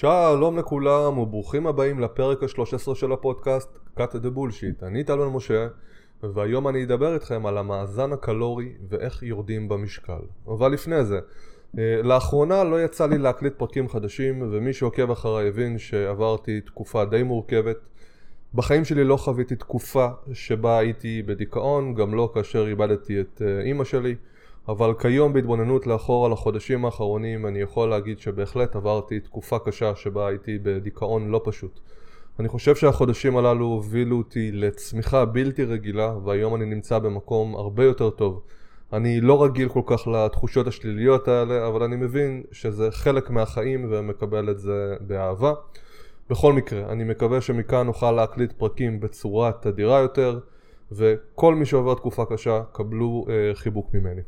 שלום לכולם וברוכים הבאים לפרק ה-13 של הפודקאסט cut the bullshit. אני טלמן משה והיום אני אדבר איתכם על המאזן הקלורי ואיך יורדים במשקל. אבל לפני זה, אה, לאחרונה לא יצא לי להקליט פרקים חדשים ומי שעוקב אחריי הבין שעברתי תקופה די מורכבת. בחיים שלי לא חוויתי תקופה שבה הייתי בדיכאון, גם לא כאשר איבדתי את אה, אימא שלי. אבל כיום בהתבוננות לאחור על החודשים האחרונים אני יכול להגיד שבהחלט עברתי תקופה קשה שבה הייתי בדיכאון לא פשוט. אני חושב שהחודשים הללו הובילו אותי לצמיחה בלתי רגילה והיום אני נמצא במקום הרבה יותר טוב. אני לא רגיל כל כך לתחושות השליליות האלה אבל אני מבין שזה חלק מהחיים ומקבל את זה באהבה. בכל מקרה, אני מקווה שמכאן נוכל להקליט פרקים בצורה תדירה יותר וכל מי שעובר תקופה קשה קבלו אה, חיבוק ממני.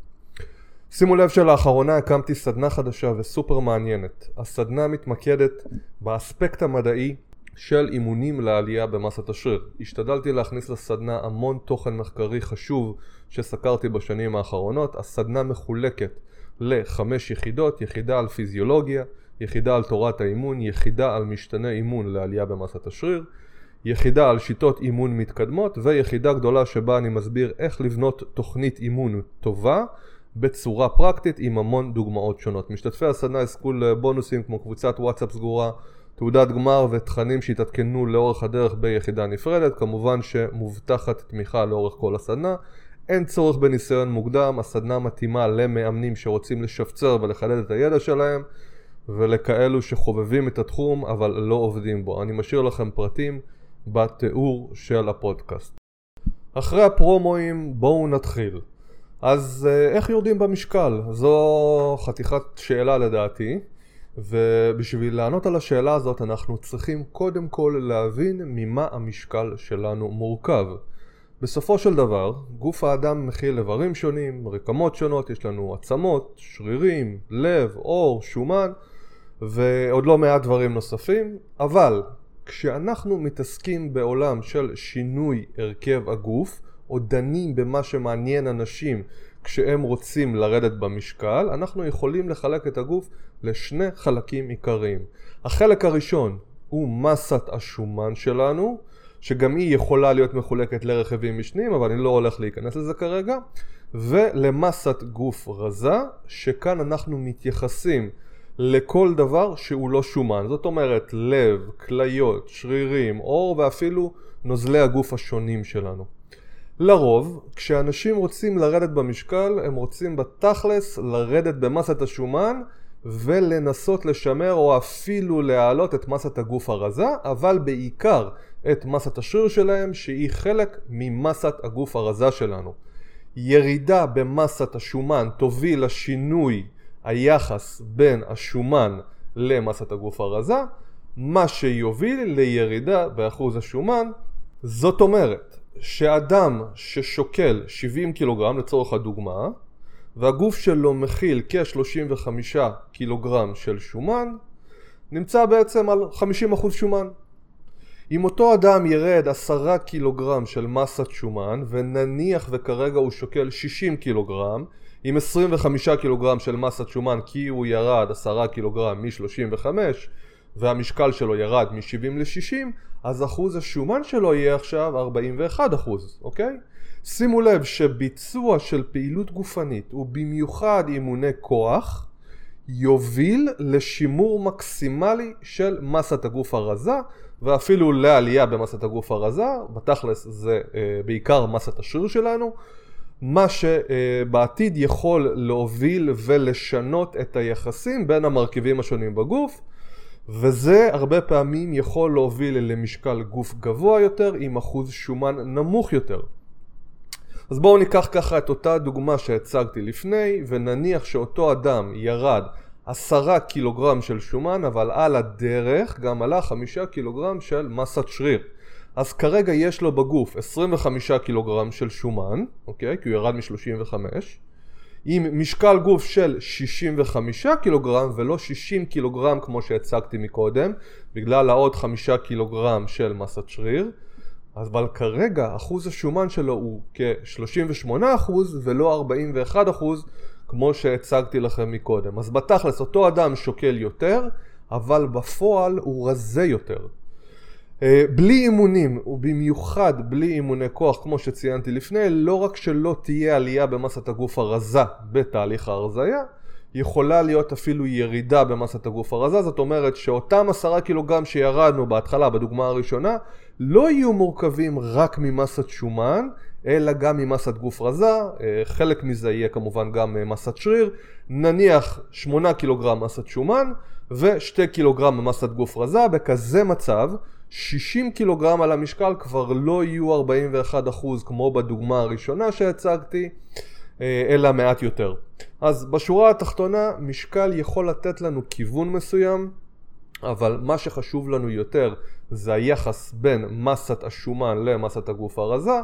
שימו לב שלאחרונה הקמתי סדנה חדשה וסופר מעניינת. הסדנה מתמקדת באספקט המדעי של אימונים לעלייה במסת השריר. השתדלתי להכניס לסדנה המון תוכן מחקרי חשוב שסקרתי בשנים האחרונות. הסדנה מחולקת לחמש יחידות, יחידה על פיזיולוגיה, יחידה על תורת האימון, יחידה על משתנה אימון לעלייה במסת השריר, יחידה על שיטות אימון מתקדמות ויחידה גדולה שבה אני מסביר איך לבנות תוכנית אימון טובה בצורה פרקטית עם המון דוגמאות שונות. משתתפי הסדנה יזכו לבונוסים כמו קבוצת וואטסאפ סגורה, תעודת גמר ותכנים שיתעדכנו לאורך הדרך ביחידה נפרדת, כמובן שמובטחת תמיכה לאורך כל הסדנה. אין צורך בניסיון מוקדם, הסדנה מתאימה למאמנים שרוצים לשפצר ולחדד את הידע שלהם ולכאלו שחובבים את התחום אבל לא עובדים בו. אני משאיר לכם פרטים בתיאור של הפודקאסט. אחרי הפרומואים בואו נתחיל. אז אה, איך יורדים במשקל? זו חתיכת שאלה לדעתי ובשביל לענות על השאלה הזאת אנחנו צריכים קודם כל להבין ממה המשקל שלנו מורכב. בסופו של דבר, גוף האדם מכיל איברים שונים, רקמות שונות, יש לנו עצמות, שרירים, לב, עור, שומן ועוד לא מעט דברים נוספים, אבל כשאנחנו מתעסקים בעולם של שינוי הרכב הגוף או דנים במה שמעניין אנשים כשהם רוצים לרדת במשקל, אנחנו יכולים לחלק את הגוף לשני חלקים עיקריים. החלק הראשון הוא מסת השומן שלנו, שגם היא יכולה להיות מחולקת לרכיבים משניים, אבל אני לא הולך להיכנס לזה כרגע, ולמסת גוף רזה, שכאן אנחנו מתייחסים לכל דבר שהוא לא שומן. זאת אומרת, לב, כליות, שרירים, עור ואפילו נוזלי הגוף השונים שלנו. לרוב, כשאנשים רוצים לרדת במשקל, הם רוצים בתכלס לרדת במסת השומן ולנסות לשמר או אפילו להעלות את מסת הגוף הרזה, אבל בעיקר את מסת השריר שלהם שהיא חלק ממסת הגוף הרזה שלנו. ירידה במסת השומן תוביל לשינוי היחס בין השומן למסת הגוף הרזה, מה שיוביל לירידה באחוז השומן. זאת אומרת, שאדם ששוקל 70 קילוגרם לצורך הדוגמה והגוף שלו מכיל כ-35 קילוגרם של שומן נמצא בעצם על 50% שומן. אם אותו אדם ירד 10 קילוגרם של מסת שומן ונניח וכרגע הוא שוקל 60 קילוגרם עם 25 קילוגרם של מסת שומן כי הוא ירד 10 קילוגרם מ-35 והמשקל שלו ירד מ-70 ל-60, אז אחוז השומן שלו יהיה עכשיו 41 אחוז, אוקיי? שימו לב שביצוע של פעילות גופנית ובמיוחד אימוני כוח יוביל לשימור מקסימלי של מסת הגוף הרזה ואפילו לעלייה במסת הגוף הרזה, בתכלס זה אה, בעיקר מסת השריר שלנו, מה שבעתיד יכול להוביל ולשנות את היחסים בין המרכיבים השונים בגוף וזה הרבה פעמים יכול להוביל למשקל גוף גבוה יותר עם אחוז שומן נמוך יותר. אז בואו ניקח ככה את אותה דוגמה שהצגתי לפני ונניח שאותו אדם ירד עשרה קילוגרם של שומן אבל על הדרך גם עלה חמישה קילוגרם של מסת שריר. אז כרגע יש לו בגוף 25 קילוגרם של שומן, אוקיי? כי הוא ירד מ-35 עם משקל גוף של 65 קילוגרם ולא 60 קילוגרם כמו שהצגתי מקודם בגלל העוד 5 קילוגרם של מסת שריר אבל כרגע אחוז השומן שלו הוא כ-38% ולא 41% כמו שהצגתי לכם מקודם אז בתכלס אותו אדם שוקל יותר אבל בפועל הוא רזה יותר. אה, בלי אימונים, ובמיוחד בלי אימוני כוח, כמו שציינתי לפני, לא רק שלא תהיה עלייה במסת הגוף הרזה בתהליך ההרזייה, יכולה להיות אפילו ירידה במסת הגוף הרזה, זאת אומרת שאותם עשרה קילוגרם שירדנו בהתחלה, בדוגמה הראשונה, לא יהיו מורכבים רק ממסת שומן, אלא גם ממסת גוף רזה, אה, חלק מזה יהיה כמובן גם אה, מסת שריר, נניח 8 קילוגרם מסת שומן ו-2 קילוגרם מסת גוף רזה, בכזה מצב 60 קילוגרם על המשקל כבר לא יהיו 41% כמו בדוגמה הראשונה שהצגתי, אה, אלא מעט יותר. אז בשורה התחתונה משקל יכול לתת לנו כיוון מסוים, אבל מה שחשוב לנו יותר זה היחס בין מסת השומן למסת הגוף הרזה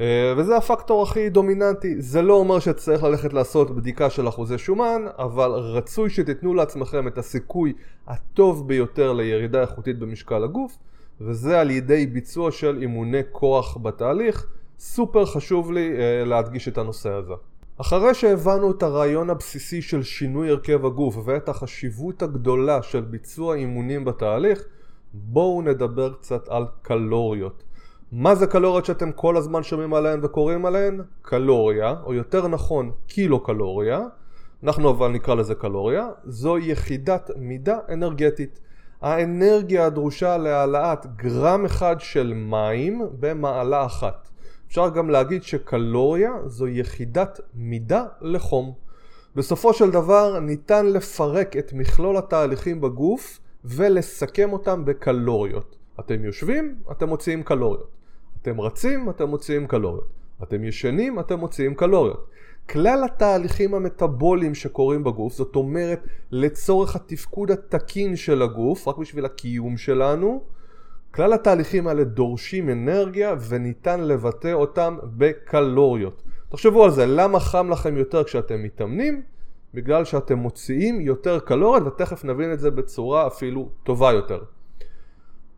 אה, וזה הפקטור הכי דומיננטי. זה לא אומר שצריך ללכת לעשות בדיקה של אחוזי שומן, אבל רצוי שתיתנו לעצמכם את הסיכוי הטוב ביותר לירידה איכותית במשקל הגוף, וזה על ידי ביצוע של אימוני כוח בתהליך. סופר חשוב לי uh, להדגיש את הנושא הזה. אחרי שהבנו את הרעיון הבסיסי של שינוי הרכב הגוף ואת החשיבות הגדולה של ביצוע אימונים בתהליך, בואו נדבר קצת על קלוריות. מה זה קלוריות שאתם כל הזמן שומעים עליהן וקוראים עליהן? קלוריה, או יותר נכון קילו קלוריה, אנחנו אבל נקרא לזה קלוריה, זו יחידת מידה אנרגטית. האנרגיה הדרושה להעלאת גרם אחד של מים במעלה אחת. אפשר גם להגיד שקלוריה זו יחידת מידה לחום. בסופו של דבר ניתן לפרק את מכלול התהליכים בגוף ולסכם אותם בקלוריות. אתם יושבים, אתם מוציאים קלוריות. אתם רצים, אתם מוציאים קלוריות. אתם ישנים, אתם מוציאים קלוריות. כלל התהליכים המטאבוליים שקורים בגוף, זאת אומרת לצורך התפקוד התקין של הגוף, רק בשביל הקיום שלנו, כלל התהליכים האלה דורשים אנרגיה וניתן לבטא אותם בקלוריות. תחשבו על זה, למה חם לכם יותר כשאתם מתאמנים? בגלל שאתם מוציאים יותר קלוריות ותכף נבין את זה בצורה אפילו טובה יותר.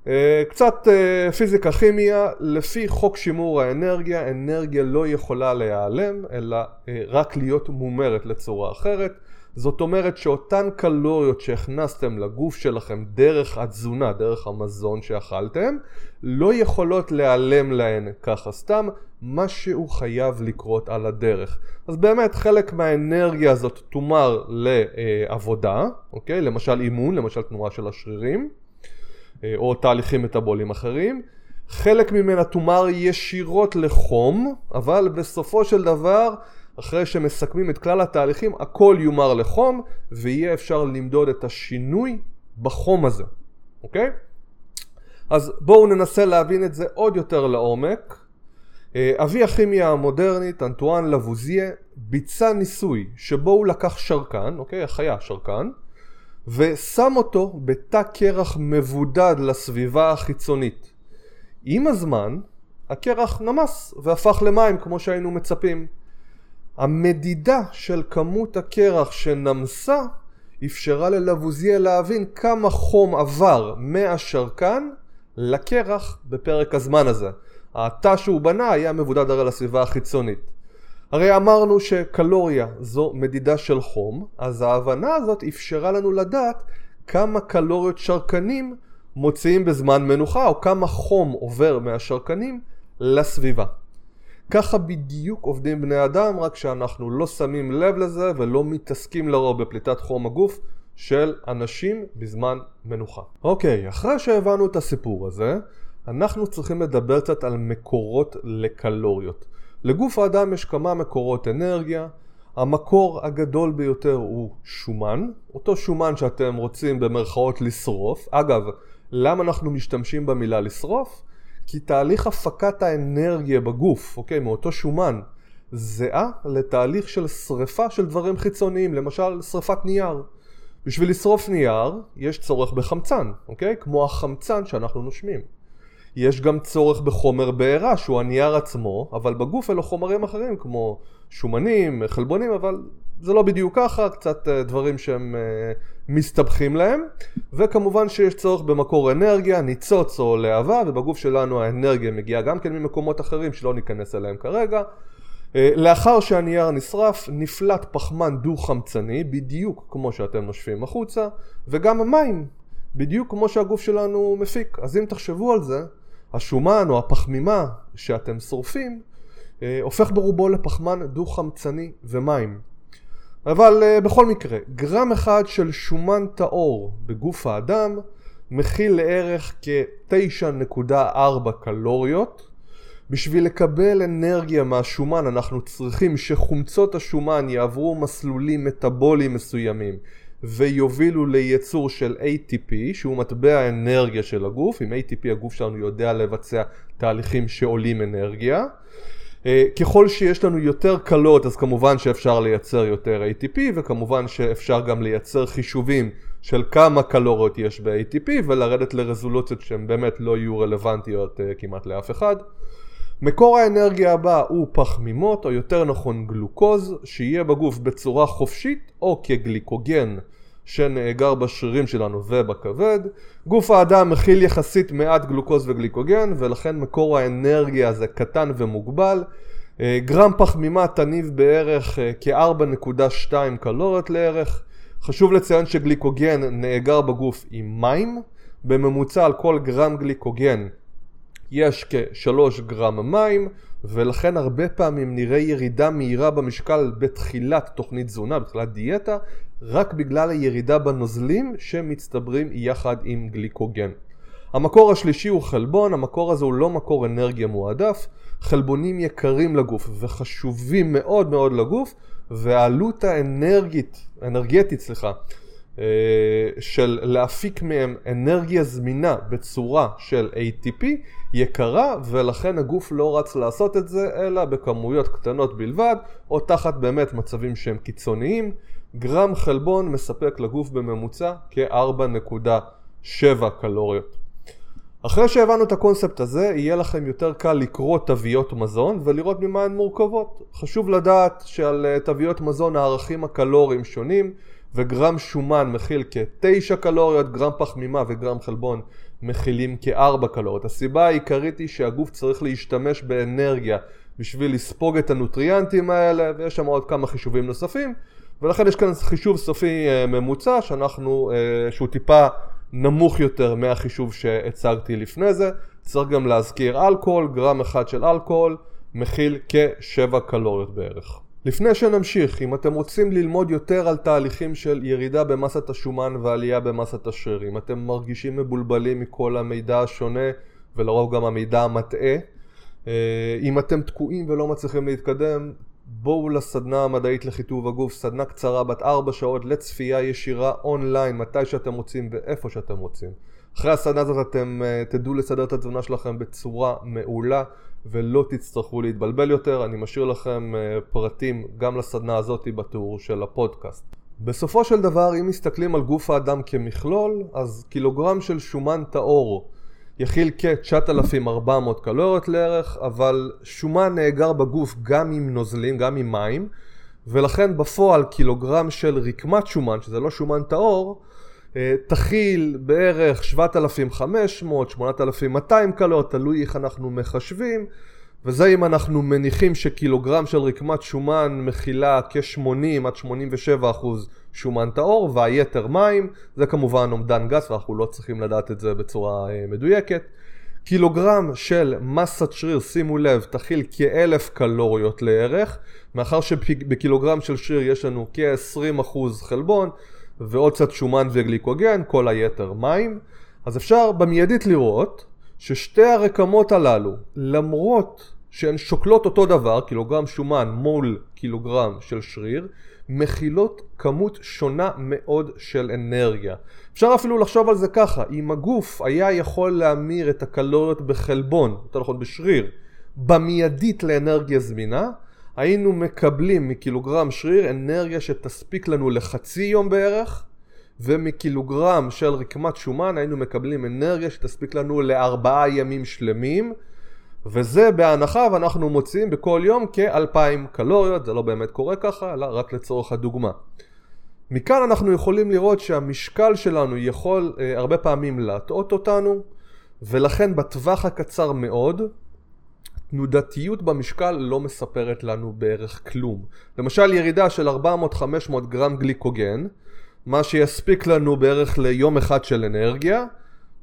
אה, קצת אה, פיזיקה כימיה, לפי חוק שימור האנרגיה, אנרגיה לא יכולה להיעלם, אלא אה, רק להיות מומרת לצורה אחרת. זאת אומרת שאותן קלוריות שהכנסתם לגוף שלכם דרך התזונה, דרך המזון שאכלתם, לא יכולות להיעלם להן ככה סתם, משהו חייב לקרות על הדרך. אז באמת חלק מהאנרגיה הזאת תומר לעבודה, אוקיי? למשל אימון, למשל תנועה של השרירים. אה, או תהליכים מטאבוליים אחרים. חלק ממנה תומר ישירות לחום, אבל בסופו של דבר, אחרי שמסכמים את כלל התהליכים, הכל יומר לחום, ויהיה אפשר למדוד את השינוי בחום הזה, אוקיי? אז בואו ננסה להבין את זה עוד יותר לעומק. אה, אבי הכימיה המודרנית, אנטואן לבוזיה, ביצע ניסוי שבו הוא לקח שרקן, אוקיי? החיה שרקן, ושם אותו בתא קרח מבודד לסביבה החיצונית. עם הזמן, הקרח נמס והפך למים כמו שהיינו מצפים. המדידה של כמות הקרח שנמסה אפשרה ללבוזיה להבין כמה חום עבר מהשרקן לקרח בפרק הזמן הזה. התא שהוא בנה היה מבודד הרי לסביבה החיצונית. הרי אמרנו שקלוריה זו מדידה של חום, אז ההבנה הזאת אפשרה לנו לדעת כמה קלוריות שרקנים מוציאים בזמן מנוחה, או כמה חום עובר מהשרקנים לסביבה. ככה בדיוק עובדים בני אדם, רק שאנחנו לא שמים לב לזה ולא מתעסקים לרוב בפליטת חום הגוף של אנשים בזמן מנוחה. אוקיי, אחרי שהבנו את הסיפור הזה, אנחנו צריכים לדבר קצת על מקורות לקלוריות. לגוף האדם יש כמה מקורות אנרגיה, המקור הגדול ביותר הוא שומן, אותו שומן שאתם רוצים במרכאות לשרוף. אגב, למה אנחנו משתמשים במילה לשרוף? כי תהליך הפקת האנרגיה בגוף, אוקיי, מאותו שומן, זהה לתהליך של שריפה של דברים חיצוניים, למשל שריפת נייר. בשביל לשרוף נייר יש צורך בחמצן, אוקיי? כמו החמצן שאנחנו נושמים. יש גם צורך בחומר בעירה שהוא הנייר עצמו, אבל בגוף אלו חומרים אחרים כמו שומנים, חלבונים, אבל זה לא בדיוק ככה, קצת אה, דברים שהם אה, מסתבכים להם. וכמובן שיש צורך במקור אנרגיה, ניצוץ או להבה, ובגוף שלנו האנרגיה מגיעה גם כן ממקומות אחרים שלא ניכנס אליהם כרגע. אה, לאחר שהנייר נשרף, נפלט פחמן דו-חמצני, בדיוק כמו שאתם נושפים החוצה, וגם המים בדיוק כמו שהגוף שלנו מפיק. אז אם תחשבו על זה, השומן או הפחמימה שאתם שורפים אה, הופך ברובו לפחמן דו-חמצני ומים. אבל אה, בכל מקרה, גרם אחד של שומן טהור בגוף האדם מכיל לערך כ-9.4 קלוריות. בשביל לקבל אנרגיה מהשומן אנחנו צריכים שחומצות השומן יעברו מסלולים מטאבוליים מסוימים ויובילו לייצור של ATP שהוא מטבע האנרגיה של הגוף, עם ATP הגוף שלנו יודע לבצע תהליכים שעולים אנרגיה. אה, ככל שיש לנו יותר קלות אז כמובן שאפשר לייצר יותר ATP וכמובן שאפשר גם לייצר חישובים של כמה קלוריות יש ב-ATP ולרדת לרזולוציות שהן באמת לא יהיו רלוונטיות אה, כמעט לאף אחד. מקור האנרגיה הבא הוא פחמימות או יותר נכון גלוקוז שיהיה בגוף בצורה חופשית או כגליקוגן שנאגר בשרירים שלנו ובכבד. גוף האדם מכיל יחסית מעט גלוקוז וגליקוגן ולכן מקור האנרגיה הזה קטן ומוגבל. אה, גרם פחמימה תניב בערך אה, כ-4.2 קלוריות לערך. חשוב לציין שגליקוגן נאגר בגוף עם מים. בממוצע על כל גרם גליקוגן יש כשלוש גרם מים ולכן הרבה פעמים נראה ירידה מהירה במשקל בתחילת תוכנית תזונה, בתחילת דיאטה, רק בגלל הירידה בנוזלים שמצטברים יחד עם גליקוגן. המקור השלישי הוא חלבון, המקור הזה הוא לא מקור אנרגיה מועדף, חלבונים יקרים לגוף וחשובים מאוד מאוד לגוף והעלות האנרגית, אנרגטית סליחה, של להפיק מהם אנרגיה זמינה בצורה של ATP יקרה ולכן הגוף לא רץ לעשות את זה אלא בכמויות קטנות בלבד או תחת באמת מצבים שהם קיצוניים גרם חלבון מספק לגוף בממוצע כ-4.7 קלוריות. אחרי שהבנו את הקונספט הזה, יהיה לכם יותר קל לקרוא תוויות מזון ולראות ממה הן מורכבות. חשוב לדעת שעל אה, תוויות מזון הערכים הקלוריים שונים וגרם שומן מכיל כ-9 קלוריות, גרם פחמימה וגרם חלבון מכילים כ-4 קלוריות. הסיבה העיקרית היא שהגוף צריך להשתמש באנרגיה בשביל לספוג את הנוטריאנטים האלה ויש שם עוד כמה חישובים נוספים ולכן יש כאן חישוב סופי אה, ממוצע שאנחנו, אה, שהוא טיפה נמוך יותר מהחישוב שהצגתי לפני זה. צריך גם להזכיר אלכוהול, גרם אחד של אלכוהול מכיל כ-7 קלוריות בערך. לפני שנמשיך, אם אתם רוצים ללמוד יותר על תהליכים של ירידה במסת השומן ועלייה במסת השריר, אם אתם מרגישים מבולבלים מכל המידע השונה ולרוב גם המידע המטעה, אה, אם אתם תקועים ולא מצליחים להתקדם, בואו לסדנה המדעית לחיטוב הגוף, סדנה קצרה בת 4 שעות לצפייה ישירה אונליין, מתי שאתם רוצים ואיפה שאתם רוצים. אחרי הסדנה הזאת אתם uh, תדעו לסדר את התזונה שלכם בצורה מעולה ולא תצטרכו להתבלבל יותר. אני משאיר לכם uh, פרטים גם לסדנה הזאת בתיאור של הפודקאסט. בסופו של דבר, אם מסתכלים על גוף האדם כמכלול, אז קילוגרם של שומן טהור יכיל כ-9,400 קלוריות לערך, אבל שומן נאגר בגוף גם עם נוזלים, גם עם מים, ולכן בפועל קילוגרם של רקמת שומן, שזה לא שומן טהור, אה, תכיל בערך 7,500-8,200 קלוריות, תלוי איך אנחנו מחשבים, וזה אם אנחנו מניחים שקילוגרם של רקמת שומן מכילה כ-80 עד 87 אחוז שומן טהור והיתר מים, זה כמובן אומדן גס ואנחנו לא צריכים לדעת את זה בצורה אה, מדויקת. קילוגרם של מסת שריר, שימו לב, תכיל כאלף קלוריות לערך, מאחר שבקילוגרם של שריר יש לנו כ-20% חלבון ועוד קצת שומן וגליקוגן, כל היתר מים, אז אפשר במיידית לראות ששתי הרקמות הללו, למרות שהן שוקלות אותו דבר, קילוגרם שומן מול קילוגרם של שריר, מכילות כמות שונה מאוד של אנרגיה. אפשר אפילו לחשוב על זה ככה, אם הגוף היה יכול להמיר את הקלוריות בחלבון, יותר נכון בשריר, במיידית לאנרגיה זמינה, היינו מקבלים מקילוגרם שריר אנרגיה שתספיק לנו לחצי יום בערך, ומקילוגרם של רקמת שומן היינו מקבלים אנרגיה שתספיק לנו לארבעה ימים שלמים. וזה בהנחה ואנחנו מוציאים בכל יום כאלפיים קלוריות, זה לא באמת קורה ככה, אלא רק לצורך הדוגמה. מכאן אנחנו יכולים לראות שהמשקל שלנו יכול אה, הרבה פעמים להטעות אותנו, ולכן בטווח הקצר מאוד, תנודתיות במשקל לא מספרת לנו בערך כלום. למשל ירידה של 400-500 גרם גליקוגן, מה שיספיק לנו בערך ליום אחד של אנרגיה,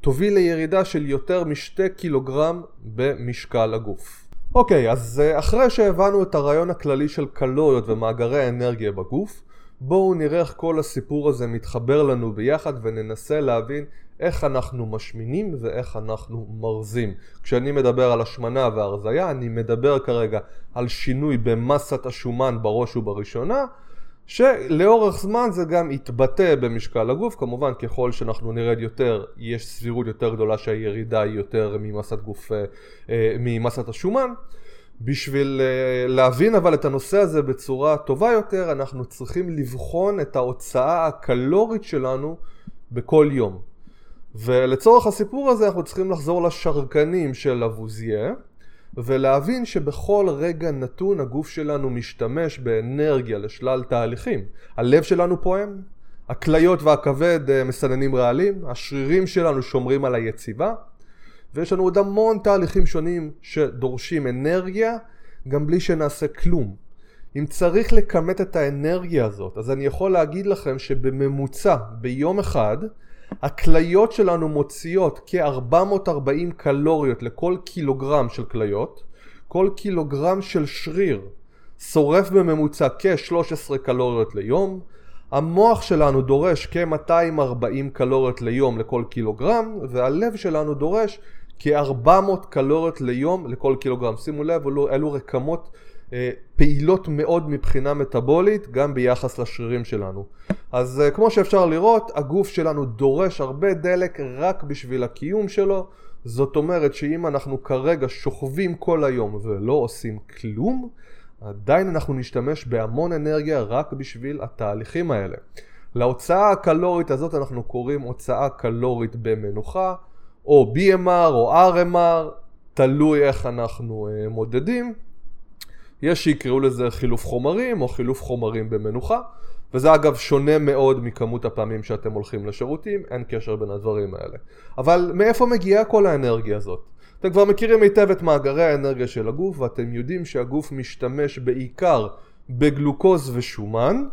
תוביל לירידה של יותר משתי קילוגרם במשקל הגוף. אוקיי, אז אה, אחרי שהבנו את הרעיון הכללי של קלוריות ומאגרי האנרגיה בגוף, בואו נראה איך כל הסיפור הזה מתחבר לנו ביחד וננסה להבין איך אנחנו משמינים ואיך אנחנו מרזים. כשאני מדבר על השמנה והרזייה, אני מדבר כרגע על שינוי במסת השומן בראש ובראשונה, שלאורך זמן זה גם יתבטא במשקל הגוף, כמובן ככל שאנחנו נרד יותר יש סבירות יותר גדולה שהירידה היא יותר ממסת גוף, אה, ממסת השומן. בשביל אה, להבין אבל את הנושא הזה בצורה טובה יותר אנחנו צריכים לבחון את ההוצאה הקלורית שלנו בכל יום. ולצורך הסיפור הזה אנחנו צריכים לחזור לשרקנים של לבוזיה ולהבין שבכל רגע נתון הגוף שלנו משתמש באנרגיה לשלל תהליכים. הלב שלנו פועם, הכליות והכבד אה, מסננים רעלים, השרירים שלנו שומרים על היציבה, ויש לנו עוד המון תהליכים שונים שדורשים אנרגיה גם בלי שנעשה כלום. אם צריך לכמת את האנרגיה הזאת, אז אני יכול להגיד לכם שבממוצע ביום אחד הכליות שלנו מוציאות כ-440 קלוריות לכל קילוגרם של כליות, כל קילוגרם של שריר שורף בממוצע כ-13 קלוריות ליום, המוח שלנו דורש כ-240 קלוריות ליום לכל קילוגרם, והלב שלנו דורש כ-400 קלוריות ליום לכל קילוגרם. שימו לב, אלו, אלו רקמות אה, פעילות מאוד מבחינה מטאבולית, גם ביחס לשרירים שלנו. אז אה, כמו שאפשר לראות, הגוף שלנו דורש הרבה דלק רק בשביל הקיום שלו. זאת אומרת שאם אנחנו כרגע שוכבים כל היום ולא עושים כלום, עדיין אנחנו נשתמש בהמון אנרגיה רק בשביל התהליכים האלה. להוצאה הקלורית הזאת אנחנו קוראים הוצאה קלורית במנוחה, או BMR או RMR, תלוי איך אנחנו uh, מודדים. יש שיקראו לזה חילוף חומרים או חילוף חומרים במנוחה, וזה אגב שונה מאוד מכמות הפעמים שאתם הולכים לשירותים, אין קשר בין הדברים האלה. אבל מאיפה מגיעה כל האנרגיה הזאת? אתם כבר מכירים היטב את מאגרי האנרגיה של הגוף ואתם יודעים שהגוף משתמש בעיקר בגלוקוז ושומן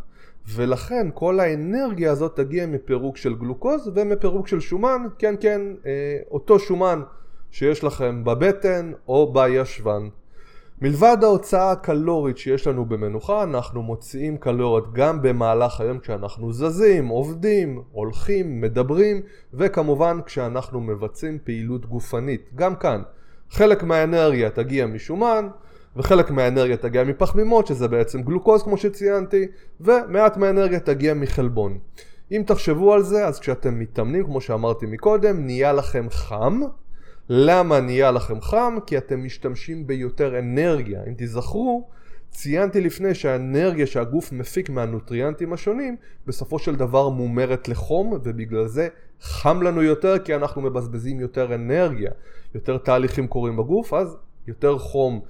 ולכן כל האנרגיה הזאת תגיע מפירוק של גלוקוז ומפירוק של שומן, כן כן, אה, אותו שומן שיש לכם בבטן או בישבן. מלבד ההוצאה הקלורית שיש לנו במנוחה, אנחנו מוציאים קלוריות גם במהלך היום כשאנחנו זזים, עובדים, הולכים, מדברים, וכמובן כשאנחנו מבצעים פעילות גופנית. גם כאן, חלק מהאנרגיה תגיע משומן, וחלק מהאנרגיה תגיע מפחמימות, שזה בעצם גלוקוז כמו שציינתי, ומעט מהאנרגיה תגיע מחלבון. אם תחשבו על זה, אז כשאתם מתאמנים, כמו שאמרתי מקודם, נהיה לכם חם. למה נהיה לכם חם? כי אתם משתמשים ביותר אנרגיה. אם תיזכרו, ציינתי לפני שהאנרגיה שהגוף מפיק מהנוטריאנטים השונים בסופו של דבר מומרת לחום ובגלל זה חם לנו יותר כי אנחנו מבזבזים יותר אנרגיה. יותר תהליכים קורים בגוף אז יותר חום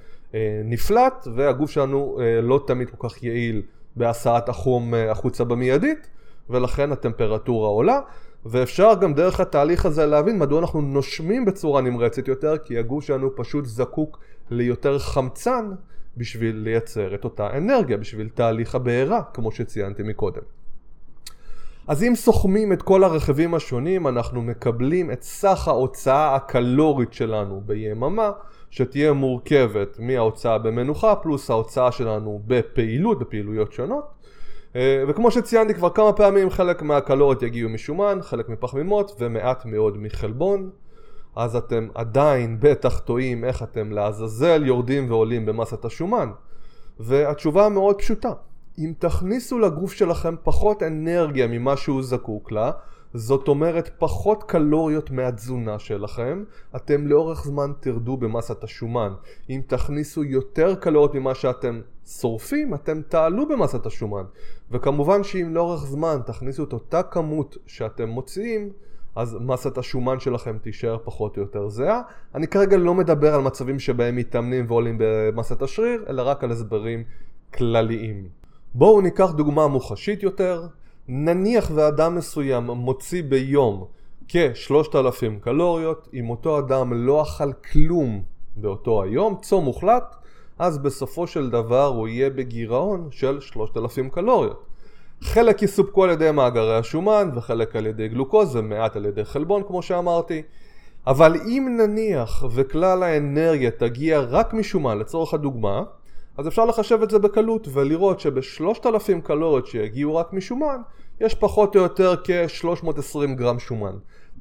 נפלט והגוף שלנו אה, לא תמיד כל כך יעיל בהסעת החום אה, החוצה במיידית ולכן הטמפרטורה עולה ואפשר גם דרך התהליך הזה להבין מדוע אנחנו נושמים בצורה נמרצת יותר כי הגוף שלנו פשוט זקוק ליותר חמצן בשביל לייצר את אותה אנרגיה, בשביל תהליך הבעירה כמו שציינתי מקודם. אז אם סוכמים את כל הרכיבים השונים אנחנו מקבלים את סך ההוצאה הקלורית שלנו ביממה שתהיה מורכבת מההוצאה במנוחה פלוס ההוצאה שלנו בפעילות, בפעילויות שונות. אה, וכמו שציינתי כבר כמה פעמים חלק מהקלוריות יגיעו משומן, חלק מפחמימות ומעט מאוד מחלבון. אז אתם עדיין בטח טועים איך אתם לעזאזל יורדים ועולים במסת השומן. והתשובה מאוד פשוטה. אם תכניסו לגוף שלכם פחות אנרגיה ממה שהוא זקוק לה זאת אומרת פחות קלוריות מהתזונה שלכם, אתם לאורך זמן תרדו במסת השומן. אם תכניסו יותר קלוריות ממה שאתם שורפים, אתם תעלו במסת השומן. וכמובן שאם לאורך זמן תכניסו את אותה כמות שאתם מוציאים, אז מסת השומן שלכם תישאר פחות או יותר זהה. אני כרגע לא מדבר על מצבים שבהם מתאמנים ועולים במסת השריר, אלא רק על הסברים כלליים. בואו ניקח דוגמה מוחשית יותר. נניח ואדם מסוים מוציא ביום כ-3,000 קלוריות, אם אותו אדם לא אכל כלום באותו היום, צום מוחלט, אז בסופו של דבר הוא יהיה בגירעון של 3,000 קלוריות. חלק יסופקו על ידי מאגרי השומן וחלק על ידי גלוקוז ומעט על ידי חלבון כמו שאמרתי. אבל אם נניח וכלל האנרגיה תגיע רק משומן לצורך הדוגמה, אז אפשר לחשב את זה בקלות ולראות שבשלושת אלפים קלוריות שיגיעו רק משומן, יש פחות או יותר כ-320 גרם שומן.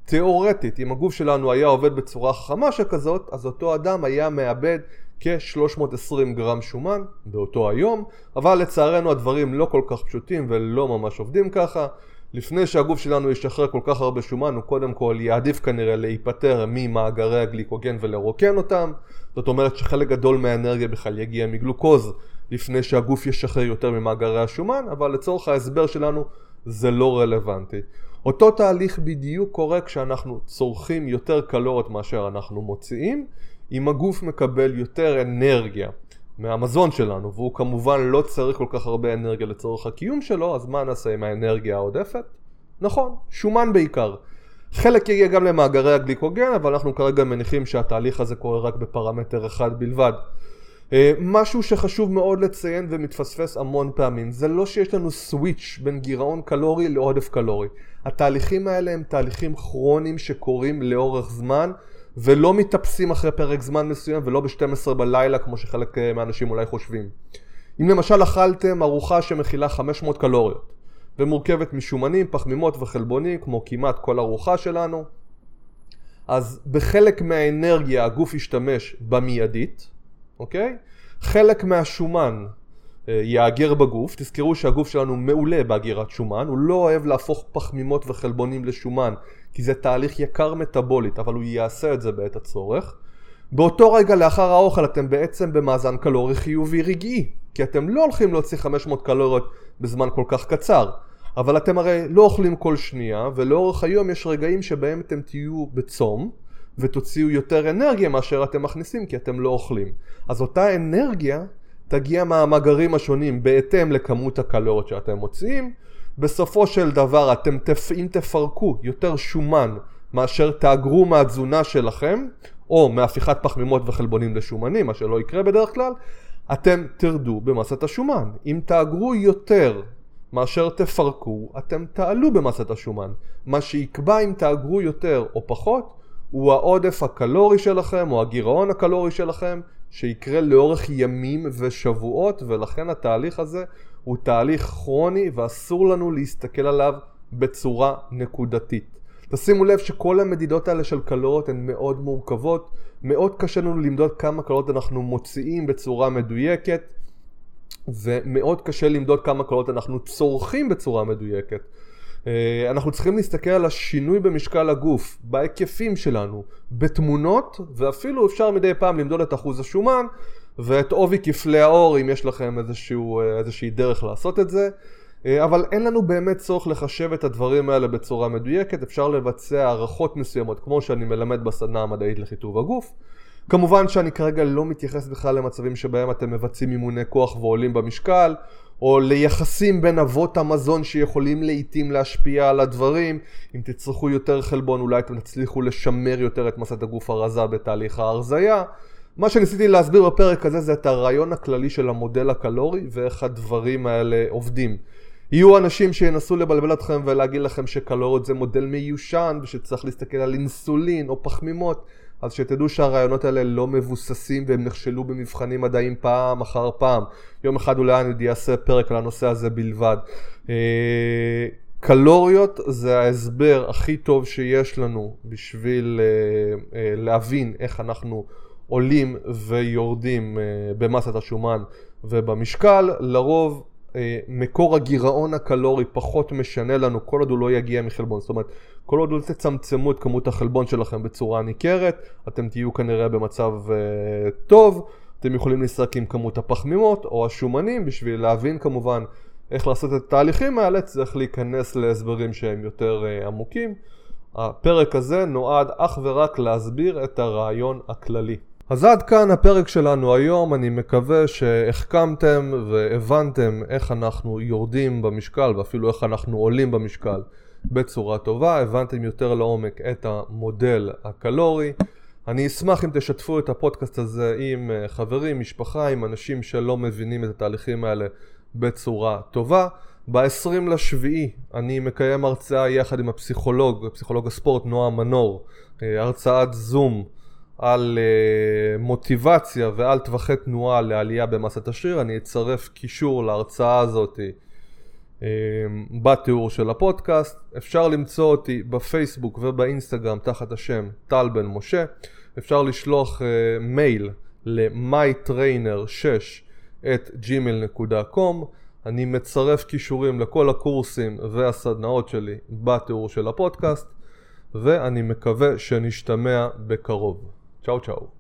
תאורטית, אם הגוף שלנו היה עובד בצורה חכמה שכזאת, אז אותו אדם היה מאבד כ-320 גרם שומן באותו היום, אבל לצערנו הדברים לא כל כך פשוטים ולא ממש עובדים ככה. לפני שהגוף שלנו ישחרר כל כך הרבה שומן, הוא קודם כל יעדיף כנראה להיפטר ממאגרי הגליקוגן ולרוקן אותם. זאת אומרת שחלק גדול מהאנרגיה בכלל יגיע מגלוקוז לפני שהגוף ישחרר יותר ממאגרי השומן, אבל לצורך ההסבר שלנו זה לא רלוונטי. אותו תהליך בדיוק קורה כשאנחנו צורכים יותר קלוריות מאשר אנחנו מוציאים, אם הגוף מקבל יותר אנרגיה מהמזון שלנו, והוא כמובן לא צריך כל כך הרבה אנרגיה לצורך הקיום שלו, אז מה נעשה עם האנרגיה העודפת? נכון, שומן בעיקר. חלק יגיע גם למאגרי הגליקוגן, אבל אנחנו כרגע מניחים שהתהליך הזה קורה רק בפרמטר אחד בלבד. אה, משהו שחשוב מאוד לציין ומתפספס המון פעמים, זה לא שיש לנו סוויץ' בין גירעון קלורי לעודף קלורי. התהליכים האלה הם תהליכים כרוניים שקורים לאורך זמן ולא מתאפסים אחרי פרק זמן מסוים ולא ב-12 בלילה כמו שחלק אה, מהאנשים אולי חושבים. אם למשל אכלתם ארוחה שמכילה 500 קלוריות ומורכבת משומנים, פחמימות וחלבונים כמו כמעט כל ארוחה שלנו אז בחלק מהאנרגיה הגוף ישתמש במיידית, אוקיי? חלק מהשומן אה, יאגר בגוף, תזכרו שהגוף שלנו מעולה באגירת שומן, הוא לא אוהב להפוך פחמימות וחלבונים לשומן כי זה תהליך יקר מטאבולית, אבל הוא יעשה את זה בעת הצורך. באותו רגע לאחר האוכל אתם בעצם במאזן קלורי חיובי רגעי, כי אתם לא הולכים להוציא 500 קלוריות בזמן כל כך קצר. אבל אתם הרי לא אוכלים כל שנייה, ולאורך היום יש רגעים שבהם אתם תהיו בצום, ותוציאו יותר אנרגיה מאשר אתם מכניסים כי אתם לא אוכלים. אז אותה אנרגיה תגיע מהמאגרים השונים בהתאם לכמות הקלוריות שאתם מוציאים. בסופו של דבר אתם. אם תפרקו יותר שומן מאשר תאגרו מהתזונה שלכם, או מהפיכת פחמימות וחלבונים לשומנים, מה שלא יקרה בדרך כלל, אתם תרדו במסת השומן. אם תאגרו יותר מאשר תפרקו, אתם תעלו במסת השומן. מה שיקבע אם תאגרו יותר או פחות, הוא העודף הקלורי שלכם או הגירעון הקלורי שלכם שיקרה לאורך ימים ושבועות ולכן התהליך הזה הוא תהליך כרוני ואסור לנו להסתכל עליו בצורה נקודתית. תשימו לב שכל המדידות האלה של קלוריות הן מאוד מורכבות, מאוד קשה לנו למדוד כמה קלוריות אנחנו מוציאים בצורה מדויקת ומאוד קשה למדוד כמה קלוריות אנחנו צורכים בצורה מדויקת. אה, אנחנו צריכים להסתכל על השינוי במשקל הגוף, בהיקפים שלנו, בתמונות, ואפילו אפשר מדי פעם למדוד את אחוז השומן ואת עובי כפלי האור אם יש לכם איזשהו, אה, איזושהי דרך לעשות את זה. אה, אבל אין לנו באמת צורך לחשב את הדברים האלה בצורה מדויקת, אפשר לבצע הערכות מסוימות כמו שאני מלמד בסדנה המדעית לחיטוב הגוף. כמובן שאני כרגע לא מתייחס בכלל למצבים שבהם אתם מבצעים אימוני כוח ועולים במשקל או ליחסים בין אבות המזון שיכולים לעיתים להשפיע על הדברים. אם תצרכו יותר חלבון אולי אתם תצליחו לשמר יותר את מסת הגוף הרזה בתהליך ההרזייה. מה שניסיתי להסביר בפרק הזה זה את הרעיון הכללי של המודל הקלורי ואיך הדברים האלה עובדים. יהיו אנשים שינסו לבלבל אתכם ולהגיד לכם שקלוריות זה מודל מיושן ושצריך להסתכל על אינסולין או פחמימות אז שתדעו שהרעיונות האלה לא מבוססים והם נכשלו במבחנים מדעיים פעם אחר פעם. יום אחד אולי אני אעשה פרק על הנושא הזה בלבד. אה, קלוריות זה ההסבר הכי טוב שיש לנו בשביל אה, אה, להבין איך אנחנו עולים ויורדים במסת השומן ובמשקל. לרוב מקור הגירעון הקלורי פחות משנה לנו כל עוד הוא לא יגיע מחלבון. זאת אומרת, כל עוד לא תצמצמו את כמות החלבון שלכם בצורה ניכרת, אתם תהיו כנראה במצב uh, טוב. אתם יכולים לשחק עם כמות הפחמימות או השומנים בשביל להבין כמובן איך לעשות את התהליכים האלה, צריך להיכנס להסברים שהם יותר uh, עמוקים. הפרק הזה נועד אך ורק להסביר את הרעיון הכללי. אז עד כאן הפרק שלנו היום, אני מקווה שהחכמתם והבנתם איך אנחנו יורדים במשקל ואפילו איך אנחנו עולים במשקל בצורה טובה, הבנתם יותר לעומק את המודל הקלורי. אני אשמח אם תשתפו את הפודקאסט הזה עם אה, חברים, משפחה, עם אנשים שלא מבינים את התהליכים האלה בצורה טובה. ב-20 לשביעי אני מקיים הרצאה יחד עם הפסיכולוג, פסיכולוג הספורט נועה מנור, אה, הרצאת זום על אה, מוטיבציה ועל טווחי תנועה לעלייה במסת השריר, אני אצרף קישור להרצאה הזאת אה, בתיאור של הפודקאסט, אפשר למצוא אותי בפייסבוק ובאינסטגרם תחת השם טל בן משה, אפשר לשלוח מייל ל-mytrainer6 את gmail.com אני מצרף כישורים לכל הקורסים והסדנאות שלי בתיאור של הפודקאסט ואני מקווה שנשתמע בקרוב. Tchau, tchau.